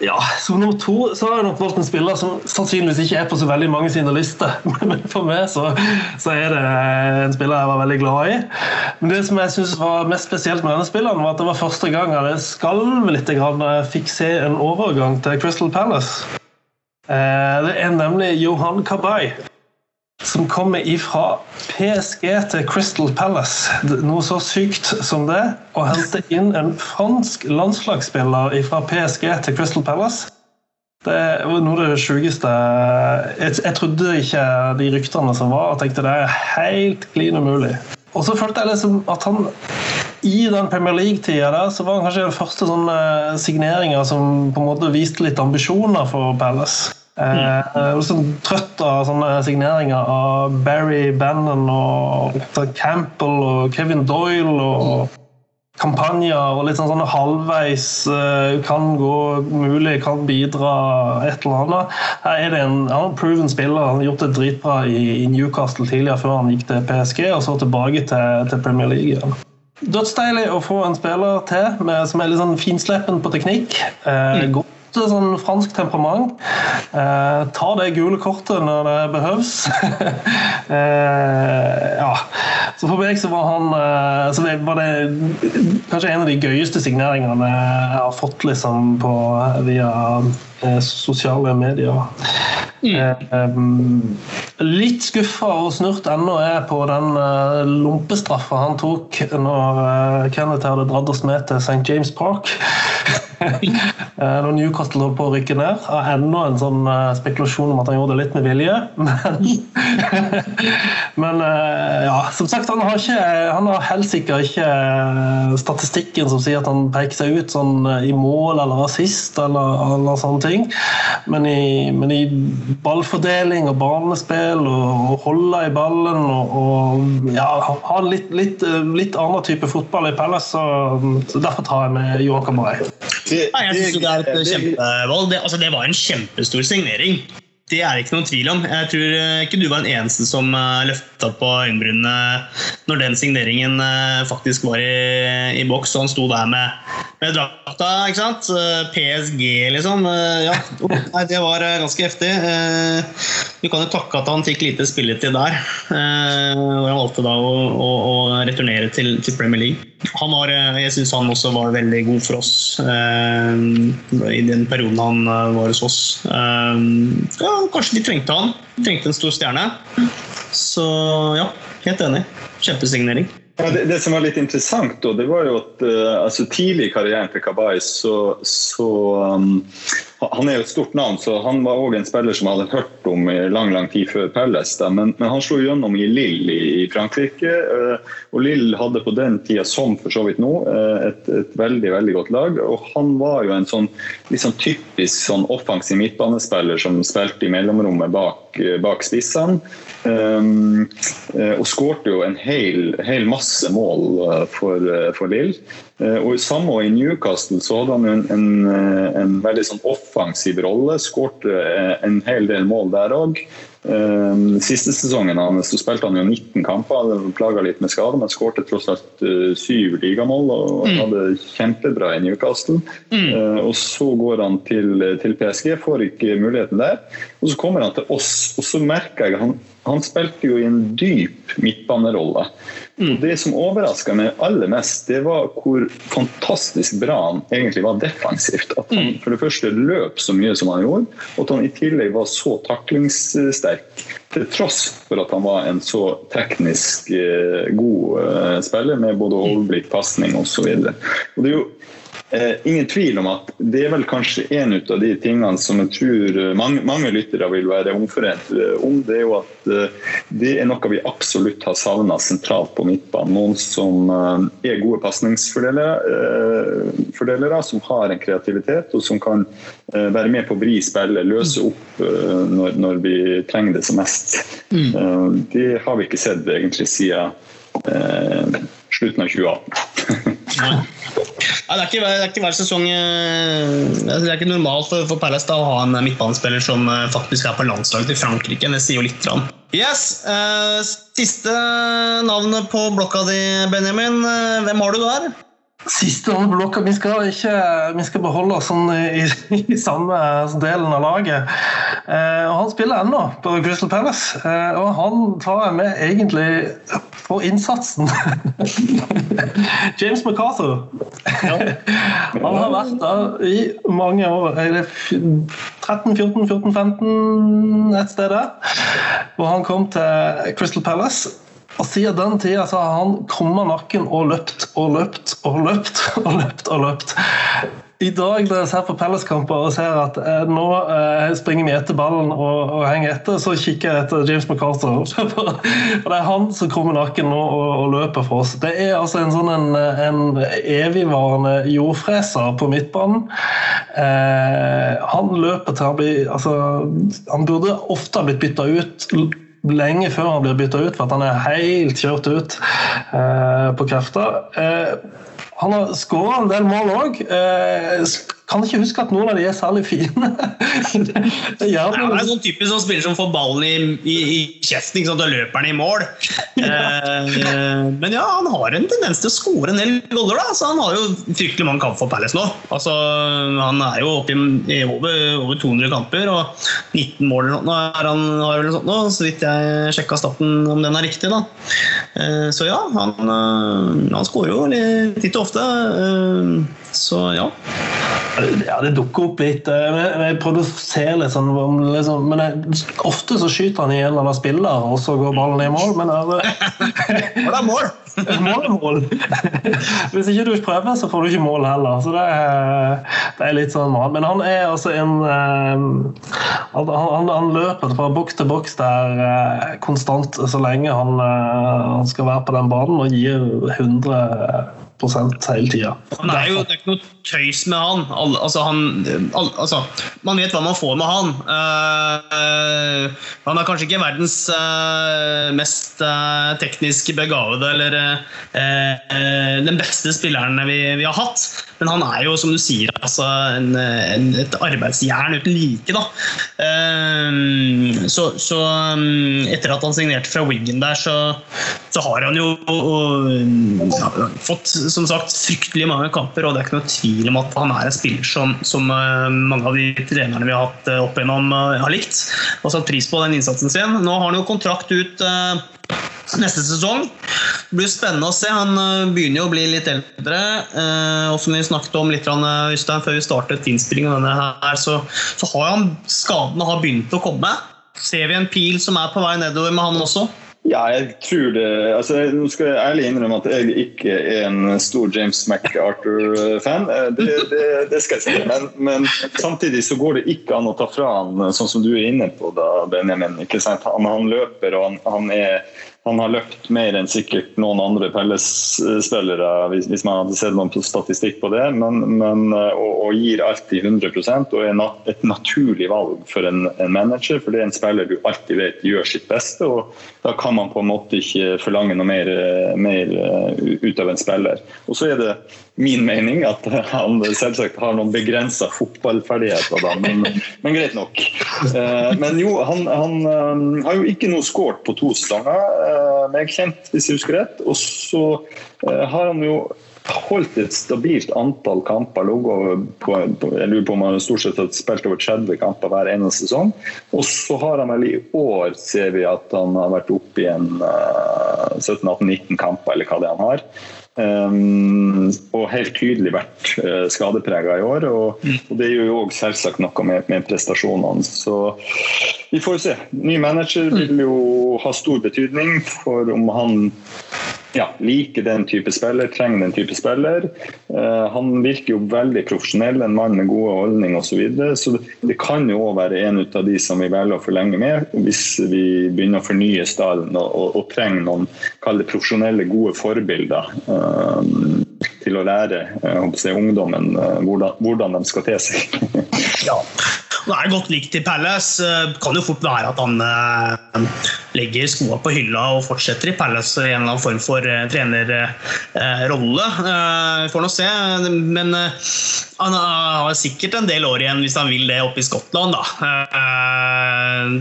Ja, Som nummer to så har jeg nok valgt en spiller som sannsynligvis ikke er på så veldig mange sine lister. Men for meg så, så, er det en spiller jeg var veldig glad i. Men det som jeg synes var mest spesielt med denne spilleren, var at det var første gang jeg skalv litt da jeg fikk se en overgang til Crystal Palace. Eh, det er nemlig Johan Kabay som kommer ifra PSG til Crystal Palace. Noe så sykt som det. Å hente inn en fransk landslagsspiller fra PSG til Crystal Palace. Det var noe av det sjukeste jeg, jeg, trodde ikke de ryktene som var, og tenkte det er helt klin umulig. Og så følte jeg liksom at han i den Premier League-tida der så var han kanskje den første sånne signeringa som på en måte viste litt ambisjoner for Palace. Er liksom trøtt av sånne signeringer av Barry Bannon og Campbell og Kevin Doyle og kampanjer og litt sånn sånne halvveis eh, kan gå mulig, kan bidra, et eller annet. Her er det en, proven spiller. Han har gjort det dritbra i, Newcastle tidligere før han gikk til PSG og så tilbake til, til Premier League. igjen. Dødsdeilig å få en spiller til med, som er litt sånn finsleppen på teknikk. Eh, mm sånn fransk temperament. Eh, tar det gule kortet når det behøves. eh, ja. Så for meg så var han eh, så var det kanskje en av de gøyeste signeringene jeg har fått liksom på, via eh, sosiale medier. Mm. Eh, litt skuffa og snurt ennå er på den lompestraffa han tok når Kenneth hadde dratt oss med til St. James Park. Eh, når Newcastle holdt på å rykke ned. Har enda en sånn eh, spekulasjon om at han gjorde det litt med vilje. Men, men eh, ja, som sagt, han har, ikke, han har ikke statistikken som sier at han peker seg ut sånn i mål eller assist eller, eller sånne ting. Men i, men i, ballfordeling og banespill og, og holde i ballen og, og ja, ha litt, litt, litt annen type fotball i Pellas så, så derfor tar jeg med Johan Nei, jeg synes det er et kjempevalg. Det, altså, det var en kjempestor signering. Det er det ikke noen tvil om. Jeg tror eh, ikke du var den eneste som eh, løfta på øyenbrynene når den signeringen uh, faktisk var i, i boks, og han sto der med, med drakta. ikke sant? PSG, liksom. ja, Nei, det var ganske heftig. Du kan jo takke at han fikk lite spilletid der. Og han valgte da å, å, å returnere til, til Premier League han var, eh, jeg syns han også var veldig god for oss eh, i den perioden han eh, var hos oss. Eh, ja, kanskje de trengte han. De trengte en stor stjerne. Så ja, helt enig. Kjempesignering. Ja, det, det, som var litt interessant, da, det var jo at uh, altså, tidlig i karrieren til Kabay så, så um, Han er jo et stort navn, så han var òg en spiller som jeg hadde hørt om i lang lang tid før Pelles. Men, men, han slo gjennom i Lille i, Frankrike. Uh, og Lille hadde på den tida, som for så vidt nå, uh, et, et, veldig veldig godt lag. Og han var jo en sånn, liksom typisk sånn offensiv midtbanespiller som spilte i mellomrommet bak, bak spissene. Um, og skårte jo en hel, hel masse mål eh, for, eh, for Lill. Eh, og Samme i Newcastle så hadde han en, en, en veldig sånn off offensiv rolle. Skårte en hel del mål der òg. Ehm, siste sesongen hans så spilte han jo 19 kamper, plaga litt med skade, men skårte tross alt uh, syv ligamål og mm. hadde kjempebra i Newcastle. Mm. Og Så går han til, til, PSG, får ikke muligheten der. Og Så kommer han til oss, og så merker jeg han, han spilte jo i en dyp midtbanerolle. Mm. Det som overraska meg aller mest, det var hvor fantastisk bra han egentlig var defensivt. At han mm. for det første løp så mye som han gjorde, og at han i tillegg var så taklingssterk. Til tross for at han var en så teknisk eh, god eh, spiller med både mm. overblikk, pasning osv. Det er jo Eh, ingen tvil om at det er vel kanskje en av de tingene som jeg tror eh, mange, mange lyttere vil være omforent eh, om. Det er jo at eh, det er noe vi absolutt har savna sentralt på midtbanen. Noen som eh, er gode pasningsfordelere, som har en kreativitet og som kan være med på å vri spillet, løse opp når, når, vi trenger det som mest. Mm. det har vi ikke sett egentlig siden slutten av 2018. Nei. det, er ikke, er hver sesong eh, Det er ikke normalt for, for Palace da, å ha en midtbanespiller som eh, faktisk er på landslaget til Frankrike. Det sier jo litt. Rann. Yes, eh, Siste navnet på blokka di, Benjamin. Hvem har du der? Siste blokka. Vi skal, ikke, vi skal beholde oss sånn i, i, samme delen av laget. Eh, og Han spiller ennå på Crystal Palace, eh, og han tar jeg med egentlig for innsatsen. James MacArthur. Han har vært der i mange år. 13, 14, 14, 15 et sted der. Hvor han kom til Crystal Palace. Og Siden den tida har han krumma nakken og løpt og løpt og løpt. og løpt og løpt. I dag når jeg ser på Palace-kamper og ser at eh, nå eh, springer vi etter ballen og, og, henger etter, så kikker jeg etter James McCarter. og Det er han som krummer nakken nå og, og, løper for oss. Det er altså en sånn en, en evigvarende jordfreser på midtbanen. Eh, han løper til han blir altså, Han burde ofte ha blitt bytta ut lenge før han blir bytta ut, for at han er helt kjørt ut eh, på krefter. Eh, han har skåra en del mål òg. Eh, kan ikke huske at noen av de er særlig fine. det, det, ja, det er sånn typisk sånn spiller som får ballen i, i, i kjeften, ikke sant? da løper han i mål. eh, men ja, han har en tendens til å skåre en del goller. da, så Han har jo fryktelig mange kamper for Palace nå. Altså, Han er jo oppe i, over, over, 200 kamper og 19 mål nå er han har vel sånt nå, så vidt jeg sjekka staten om den er riktig. da. Eh, så ja, han, eh, han skårer jo litt litt ofte. Eh, så ja. Ja, det dukker opp litt. Eh, jeg prøvde å se litt sånn liksom, Men jeg, ofte så skyter han i en eller annen spiller, og så går ballen i mål. Men det er mål! mål er mål. Hvis ikke du prøver, så får du ikke mål heller. Så det er, det er litt sånn Men han er altså en Han, Han, han løper fra boks til boks der eh, konstant så lenge han, han skal være på den banen og gir 100 hele tida. Han er jo det er ikke noe tøys med han. Al altså, han al altså, man vet hva man får med han. Uh, han er kanskje ikke verdens uh, mest uh, teknisk begavede eller den beste spilleren vi, vi, har hatt. Men han er jo, som du sier, altså, en, en, et arbeidsjern uten like. Så, så um, etter at han signerte fra Wiggen der, så, så har han jo fått som sagt fryktelig mange kamper, og det er ikke noe tvil om at han er en spiller som, som eh, mange av de trenerne vi har hatt eh, opp igjennom, eh, har likt og satt pris på den innsatsen sin. Nå har han jo kontrakt ut neste sesong. Det blir spennende å se. Han begynner jo å bli litt eldre. Og som vi snakket om litt Øystein, før vi startet innspillingen så, så har han skadene har begynt å komme. Ser vi en pil som er på vei nedover med han også? Ja, jeg tror det altså, Nå skal jeg ærlig innrømme at jeg ikke er en stor James MacArthur-fan. Eh, det, det, det, skal jeg si. Men, men, samtidig så går det ikke an å ta fra han, sånn som du er inne på, da, Benjamin. ikke sant? Han, han løper og han, han er han har løpt mer enn sikkert noen andre Pelles-spillere, hvis, hvis, man hadde sett noen statistikk på det. Men, men, og, og, gir alltid 100 og er et naturlig valg for en, en, manager. For det er en spiller du alltid vet gjør sitt beste, og da kan man på en måte ikke forlange noe mer, mer ut av en spiller. Og så er det min mening at han selvsagt har noen begrensa fotballferdigheter, da, men, men, greit nok. Eh, men jo, han, han eh, har jo ikke noe skåret på to slanger, eh, meg kjent, hvis jeg husker rett. Og så har han jo holdt et stabilt antall kamper. På, jeg lurer på om han stort sett har spilt over 30 kamper hver eneste sesong. Og så har han vel i år, ser vi at han har vært oppe i en uh, 17-18-19 kamper, eller hva det er han har. Um, og helt tydelig vært uh, skadeprega i år. Og, mm. og det gjør jo òg selvsagt noe med, med, prestasjonene. Så vi får se. Ny manager vil mm. jo ha stor betydning for om han ja, liker den type spiller, trenger den type spiller. Uh, han virker jo veldig profesjonell, en mann med gode holdninger osv. Så, videre. så det kan jo òg være en av de som vi velger å forlenge med, hvis vi begynner å fornye stallen og, og, og trenger noen kall det profesjonelle, gode forbilder. Uh, til å lære uh, ungdommen hvordan, hvordan, de skal te seg. ja. Det er godt likt i Palace. Det kan jo fort være at han legger skoa på hylla og fortsetter i Palace i en eller annen form for uh, trenerrolle. Vi får nå se. Men han har sikkert en del år igjen hvis han vil det oppe i Skottland.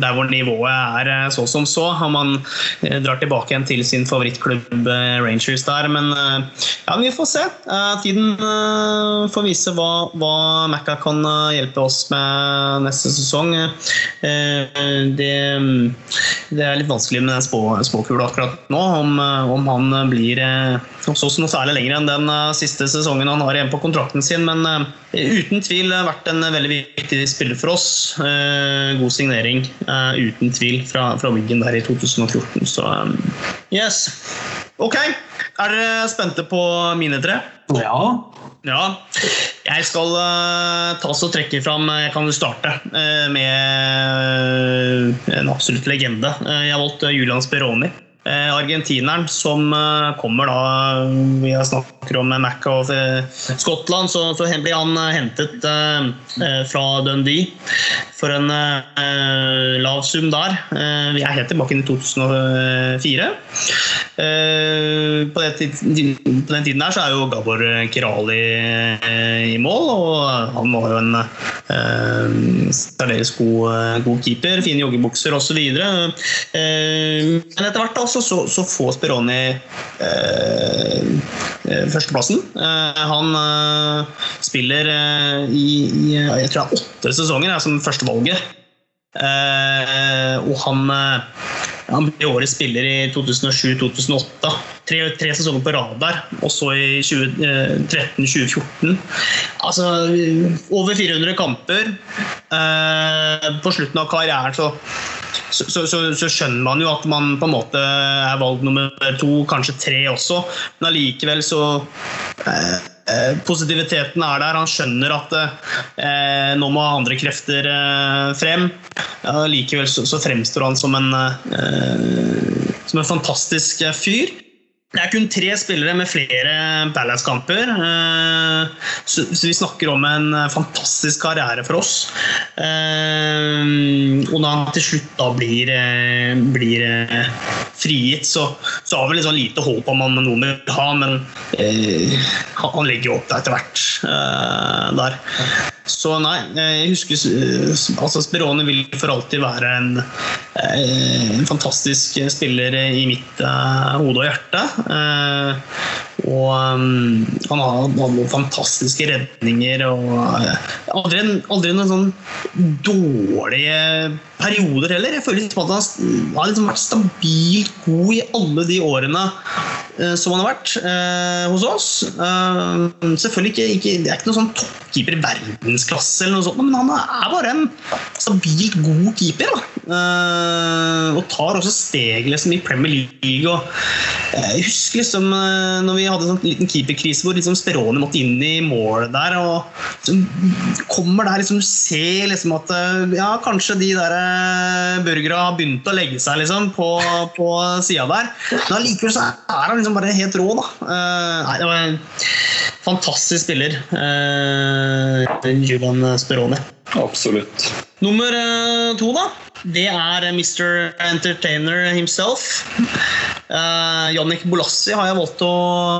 Der hvor nivået er så som så. har man drar tilbake igjen til sin favorittklubb Rangers der. Men ja, vi får se. Tiden får vise hva, hva Macca kan hjelpe oss med neste sesong. Det, det er litt vanskelig med den spå, spåkula akkurat nå. Om, eh, om han blir så noe særlig lenger enn den eh, siste sesongen han har igjen på kontrakten sin. Men uten tvil vært en veldig viktig spiller for oss. God signering, uh, uten tvil, fra, fra Wiggen der i 2014. Så um, yes. Ok, er dere spente på mine tre? Ja. Ja. Jeg skal uh, ta og trekke fram Jeg kan jo starte uh, med en absolutt legende. Jeg har valgt Julian Speroni. Eh, argentineren som eh, kommer da Vi har snakker om Mac og eh, Skottland, så, så blir han hentet fra Dundee for en lav sum der. Vi er helt tilbake i 2004. På, den tiden der så er jo Gabor Kirali i mål, og han var jo en særdeles god, god keeper. Fine joggebukser osv. Men etter hvert da så, så, får Speroni eh, eh, førsteplassen. Eh, han eh, spiller eh, i, i, jeg tror det er åtte sesonger som førstevalget. Eh, og han, han ble årets spiller i 2007-2008. Tre, tre, sesonger på rad der. Og så i 2013-2014. Altså over 400 kamper. på slutten av karrieren så så, så, så, så, skjønner man jo at man på en måte er valg nummer to, kanskje tre også. Men allikevel så eh, eh, Positiviteten er der. Han skjønner at eh, nå må andre krefter eh, frem. Ja, likevel så, fremstår han som en, eh, som en fantastisk fyr. Det er kun tre spillere med flere Palace-kamper. Eh, så vi snakker om en fantastisk karriere for oss. Eh, og når han til slutt da blir, eh, blir frigitt, så, så, har vi liksom lite håp om han noen vil ha, men han legger jo opp det etter hvert der. Så nei, jeg husker altså Sperone vil for alltid være en, en fantastisk spiller i mitt hode og hjerte. Eh, og um, han har noen fantastiske redninger og eh, aldri, aldri noen sånn dårlige perioder heller. Jeg føler liksom at han har liksom vært stabilt god i alle de årene som han har vært eh, hos oss. Eh, selvfølgelig ikke, ikke, Det er ikke noen sånn toppkeeper verdensklasse, eller noe sånt, men han er bare en stabilt god keeper. Eh, og tar også steg liksom, i Premier League. Og, eh, jeg husker liksom eh, når vi hadde en sånn liten keeperkrise hvor liksom Speroni måtte inn i målet der. og liksom, kommer der liksom, ser liksom at eh, ja, kanskje de der eh, burgerne har begynt å legge seg liksom, på, på sida der. Men allikevel så er han liksom bare helt rå. da. Eh, nei, det var en fantastisk spiller, uh, Julian Speroni. Absolutt. Nummer eh, to, da. Det er Mr. Entertainer himself. Uh, Jannik Bolassi har jeg valgt å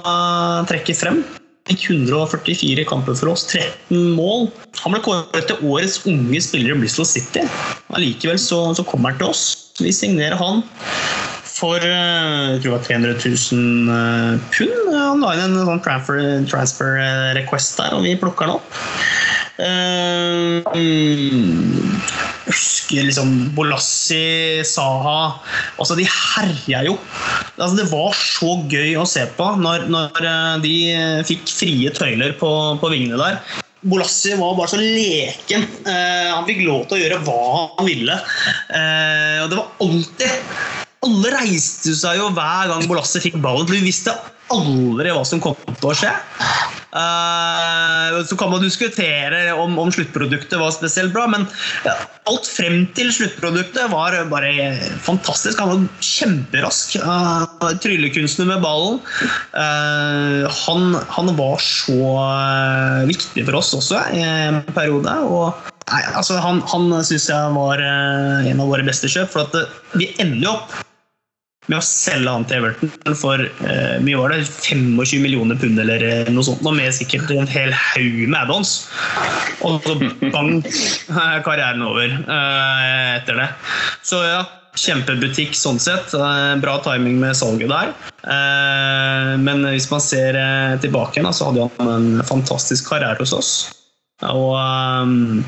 uh, trekke frem. Fikk 144 kamper for oss, 13 mål. Han ble kåret til årets unge spiller i Bristol City. Allikevel så, så kommer han til oss. Vi signerer han for eh, jeg tror det var 300 000 eh, pund. Han la inn en sånn transfer, transfer eh, request der, og vi plukker den opp. Uh, um, husker liksom Bolassi, Saha altså De herja jo. Altså det var så gøy å se på når, når eh, de fikk frie tøyler på, på vingene der. Bolassi var bare så leken. Uh, han fikk lov til å gjøre hva han ville. Uh, og det var alltid Alle reiste seg jo hver gang Bolasse fikk ballen, for vi visste aldri hva som kom til å skje. Uh, så kan man diskutere om, om sluttproduktet var spesielt bra, men alt frem til sluttproduktet var bare fantastisk. Han var kjemperask. Uh, tryllekunstner med ballen. Uh, han, han var så viktig for oss også i en periode. og Nei, altså Han, han syns jeg var en av våre beste kjøp. For at vi ender jo opp med å selge han til Everton for eh, mye var det 25 millioner pund eller eh, noe sånt, og med sikkert en hel haug med add-ons. Og så bang, er karrieren over eh, etter det. Så ja, kjempebutikk sånn sett. Eh, bra timing med salget der. Eh, men hvis man ser eh, tilbake igjen, så hadde han en fantastisk karriere hos oss. Og um,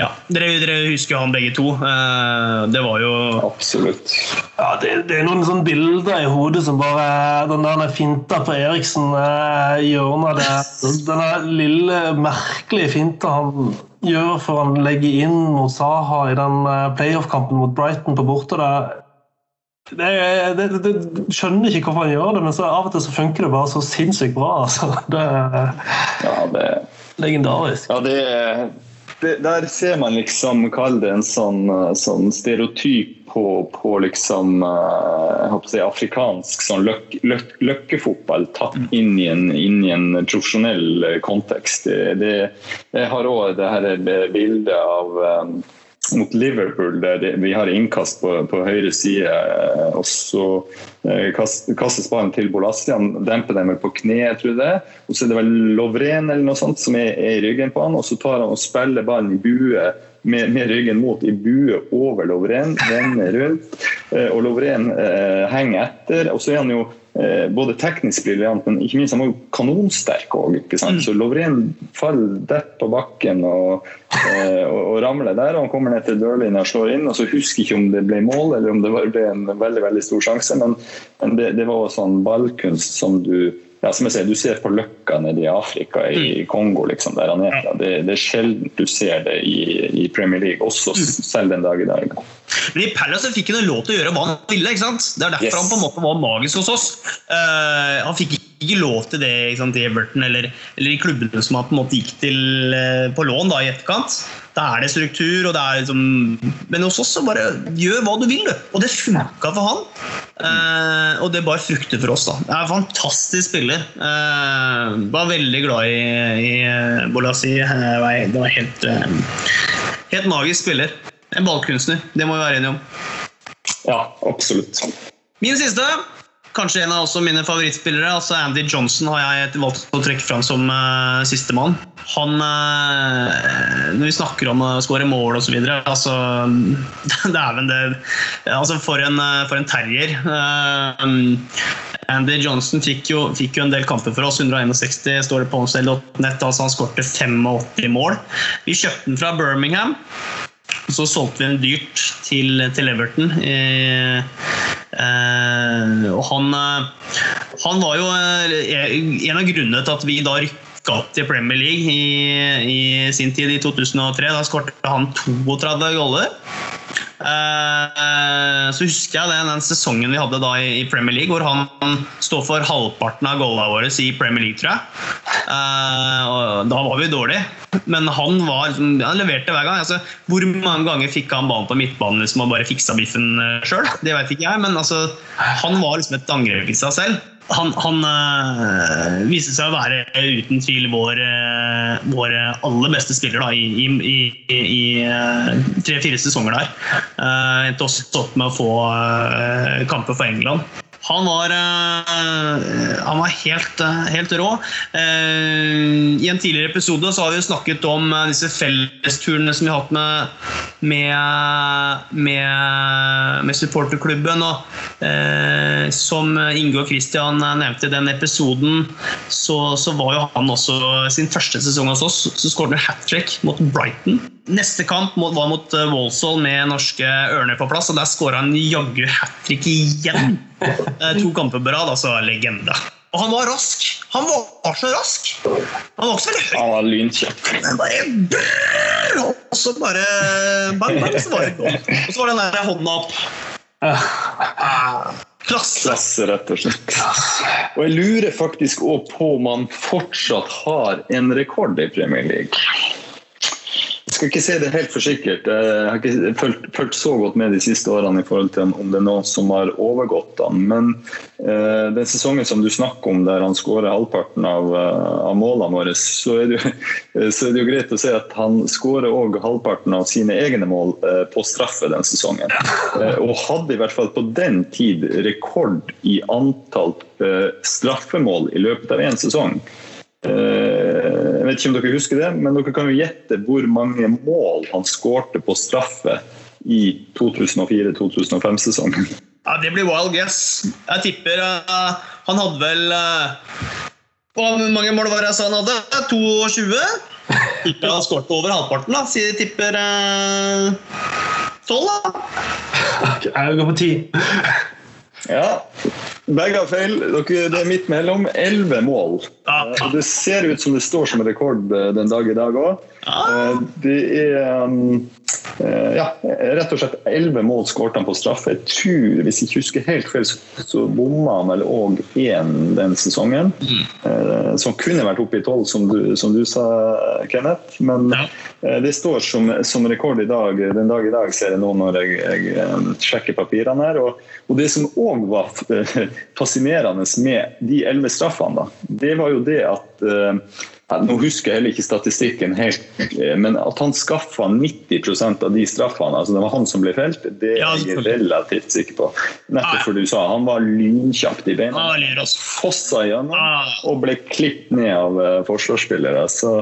ja, dere, dere husker jo han begge to. Uh, det var jo Absolutt. Ja, det, det er noen sånne bilder i hodet som bare Den der finta på Eriksen eh, i hjørnet der. Denne lille, merkelige finta han gjør for han legger inn mot Saha i den eh, playoff-kampen mot Brighton på borte. der. Det, det, det, det, skjønner ikke hvorfor han gjør det, men så av og til så funker det bare så sinnssykt bra. Altså. Det Ja, det legendarisk. Ja, det, det, der ser man liksom, kall det en sånn, sånn stereotyp på, på liksom eh, si, afrikansk sånn løk, løk, løkkefotball tatt inn i en, inn i en profesjonell eh, kontekst. Det, det, jeg har òg det her bildet av um, mot Liverpool, der vi har innkast på, på høyre side. og Så eh, kast, kastes ballen til Bolassian. Demper den vel på kne, jeg tror det. Og så er det vel Lovren eller noe sånt som er, er i ryggen på han, og så tar han og spiller ballen i bue med, med, ryggen mot i bue over Lovren, vender rundt, eh, og Lovren eh, henger etter. Og så er han jo eh, både teknisk briljant, men ikke minst han var jo kanonsterk òg. Mm. Så Lovren faller dett på bakken og, eh, og, og, ramler der. og Han kommer ned til dørlinja og slår inn. og så Husker ikke om det ble mål eller om det ble en veldig veldig stor sjanse, men, men det, det var en ballkunst som du ja, som jeg sier, Du ser på Løkka nede i Afrika, i mm. Kongo, liksom, der han er fra. Det, det, er sjelden du ser det i, i, Premier League, også mm. selv den dag i dag. Men I Palace fikk han lov til å gjøre hva han ville. ikke sant? Det er derfor yes. han på en måte var magisk hos oss. Uh, han fikk ikke lov til det sant, i Everton eller, eller, i klubbene som han på en måte gikk til uh, på lån da, i etterkant. Da er det struktur, og det er liksom Men hos oss så bare gjør hva du vil, du. Og det funka for han. Eh, og det bare frukter for oss. da. Det er en fantastisk spiller. Eh, var veldig glad i, i Bolasi. Det var helt, helt magisk spiller. En ballkunstner. Det må vi være enige om. Ja, absolutt. Min siste Kanskje en av mine favorittspillere. altså Andy Johnson har jeg valgt å trekke fram som uh, sistemann. Han uh, Når vi snakker om å skåre mål osv. Altså, Dæven, det altså for, en, for en terrier. Uh, Andy Johnson fikk jo, fikk jo, en del kamper for oss. 161 står det på onsdag.nett. Altså han skårte 85 mål. Vi kjøpte den fra Birmingham. Så solgte vi den dyrt til, til Everton i, og han, han var jo en av grunnene til at vi da rykka opp til Premier League i, i sin tid, i 2003. Da skåret han 32 goller. Eh, så husker jeg den, den, sesongen vi hadde da i Premier League, hvor han står for halvparten av goalene våre i Premier League, tror jeg. Eh, da var vi dårlige, men han, var, han leverte hver gang. Altså, hvor mange ganger fikk han ballen på midtbanen liksom, og bare fiksa biffen eh, sjøl? Det vet ikke jeg, men altså, han var liksom et angrep i seg selv han, han øh, viste seg å være uten tvil vår, øh, vår aller beste spiller da, i, i, i, i øh, tre-fire sesonger der. Uh, Endte også opp med å få kamper for England. Han var, uh, han var helt, uh, helt, rå. Uh, I en tidligere episode så har vi snakket om disse fellesturene som vi har hatt med, med, med, med supporterklubben. Og, som Inge og Christian nevnte i den episoden, så, så, var jo han også sin første sesong hos oss. Så skåret han hat trick mot Brighton. Neste kamp var mot Walsall med norske ørner på plass, og der skåra han jaggu hat trick igjen. Eh, to kamper på rad, altså legende. Og han var rask. Han var så rask! Han var også veldig høy. Han var lynkjapp. Bare, og så bare bang, bang, så var det. Og så var den der hånda opp. Klasse. Klasse, rett og slett. Og jeg lurer faktisk òg på om han fortsatt har en rekord i Premier League skal ikke si det helt for sikkert. Jeg har ikke fulgt, fulgt, så godt med de siste årene i forhold til om det er noen som har overgått han. Men uh, den sesongen som du snakker om, der han skårer halvparten av, uh, av målene våre, så er, det, så er, det, jo greit å se at han skårer òg halvparten av sine egne mål uh, på straffe den sesongen. og hadde i hvert fall på den tid rekord i antall straffemål i løpet av én sesong. Jeg vet ikke om dere husker det, men dere kan jo gjette hvor mange mål han skårte på straffe i 2004-2005-sesongen. Ja, Det blir wild guess. Jeg tipper uh, han hadde vel uh, Hvor mange mål var det jeg sa han hadde? 22? Tipper han skåret over halvparten. da. Så jeg tipper uh, 12, da. Jeg går på 10. Ja. Begge har feil. Dere, det er midt mellom. Elleve mål. Ja. Det ser ut som det står som rekord eh, den dag i dag òg. Ja. Eh, det er um, ja, rett og slett elleve mål skåret han på straffe. Jeg tror, hvis jeg ikke husker helt feil, så, bomma han vel òg én den sesongen. Mm. Som kunne vært oppe i tolv, som, som, du sa, Kenneth. Men ja. det står som, som, rekord i dag, den dag i dag, ser jeg nå når jeg, jeg sjekker papirene her. Og, og det som òg var fascinerende med de elleve straffene, da, det var jo det at Nå husker jeg heller ikke statistikken helt, uh, men at han skaffa 90% av de straffene. altså Det var han som ble felt, det er jeg relativt sikker på. Nettopp fordi du sa han var lynkjapt i beina. Fossa gjennom og ble klippet ned av uh, forsvarsspillere. Så,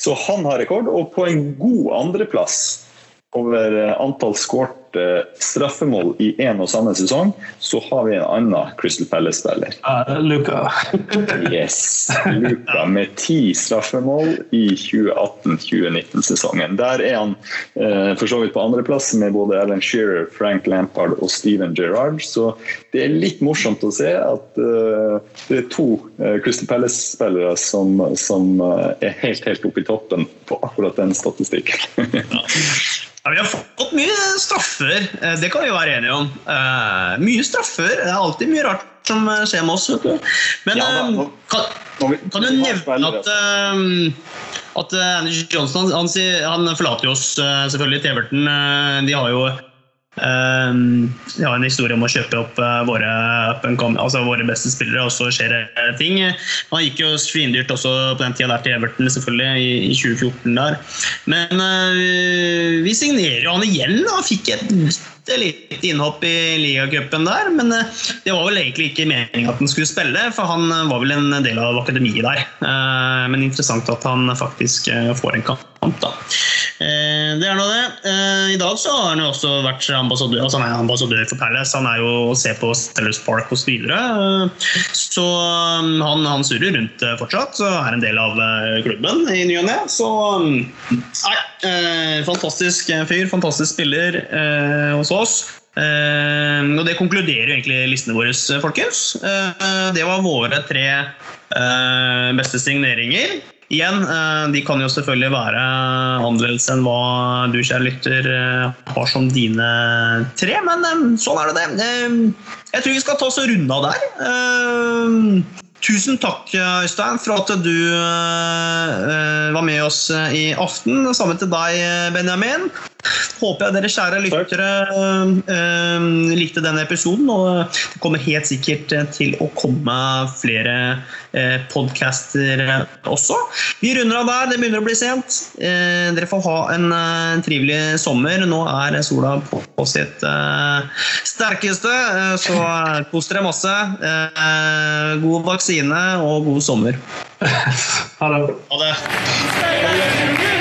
så han har rekord, og på en god andreplass over antall skårte straffemål i én og samme sesong, så har vi en annen Crystal Palace-spiller. Uh, Luka. yes. Luka med ti straffemål i 2018-2019-sesongen. Der er han uh, for så vidt på andreplass med både Alan Shearer, Frank Lampard og Steven Gerrard. Så det er litt morsomt å se at uh, det er to uh, Crystal Palace-spillere som, som er helt, helt oppe i toppen på akkurat den statistikken. Ja, vi har fått mye straffer, eh, det kan vi være enige om. Uh, mye straffer. Det er alltid mye rart som eh, skjer med oss. Men ja, da, kan, kan, du nevne at, uh, at Anders Johnson han, han, forlater jo oss selvfølgelig til Everton. De har jo vi har en historie om å kjøpe opp eh, våre, altså våre beste spillere, og så skjer det ting. Han gikk jo svindyrt også på den tida der til Everton, selvfølgelig, i 2014 der. Men uh, vi signerer jo han igjen. Han fikk et bitte lite innhopp i ligacupen der, men uh, det var vel egentlig ikke meningen at han skulle spille, for han var vel en del av akademiet der. Uh, men interessant at han faktisk får en kamp, da. Eh, det er nå det. Eh, I dag så har han jo også vært ambassadør, altså han er ambassadør for Palace. Han er jo å se på Stellers Park. Så, videre. så han, han, surrer rundt eh, fortsatt og er en del av klubben i ny og ne. Så nei, fantastisk fyr, fantastisk spiller hos oss. Og det konkluderer jo egentlig listene våre, folkens. det var våre tre beste signeringer. Igjen, de kan jo selvfølgelig være annerledes enn hva du, kjære lytter, har som dine tre, men sånn er det det. Jeg tror vi skal ta oss og runde av der. Tusen takk, Øystein, for at du var med oss i aften. Samme til deg, Benjamin. Håper jeg dere kjære lyttere eh, likte denne episoden. Og det kommer helt sikkert til å komme flere eh, podcaster også. Vi runder av der. Det begynner å bli sent. Eh, dere får ha en, en, trivelig sommer. Nå er sola på, på sitt sterkeste, så kos dere masse. god vaksine og god sommer. ha det. Ha det.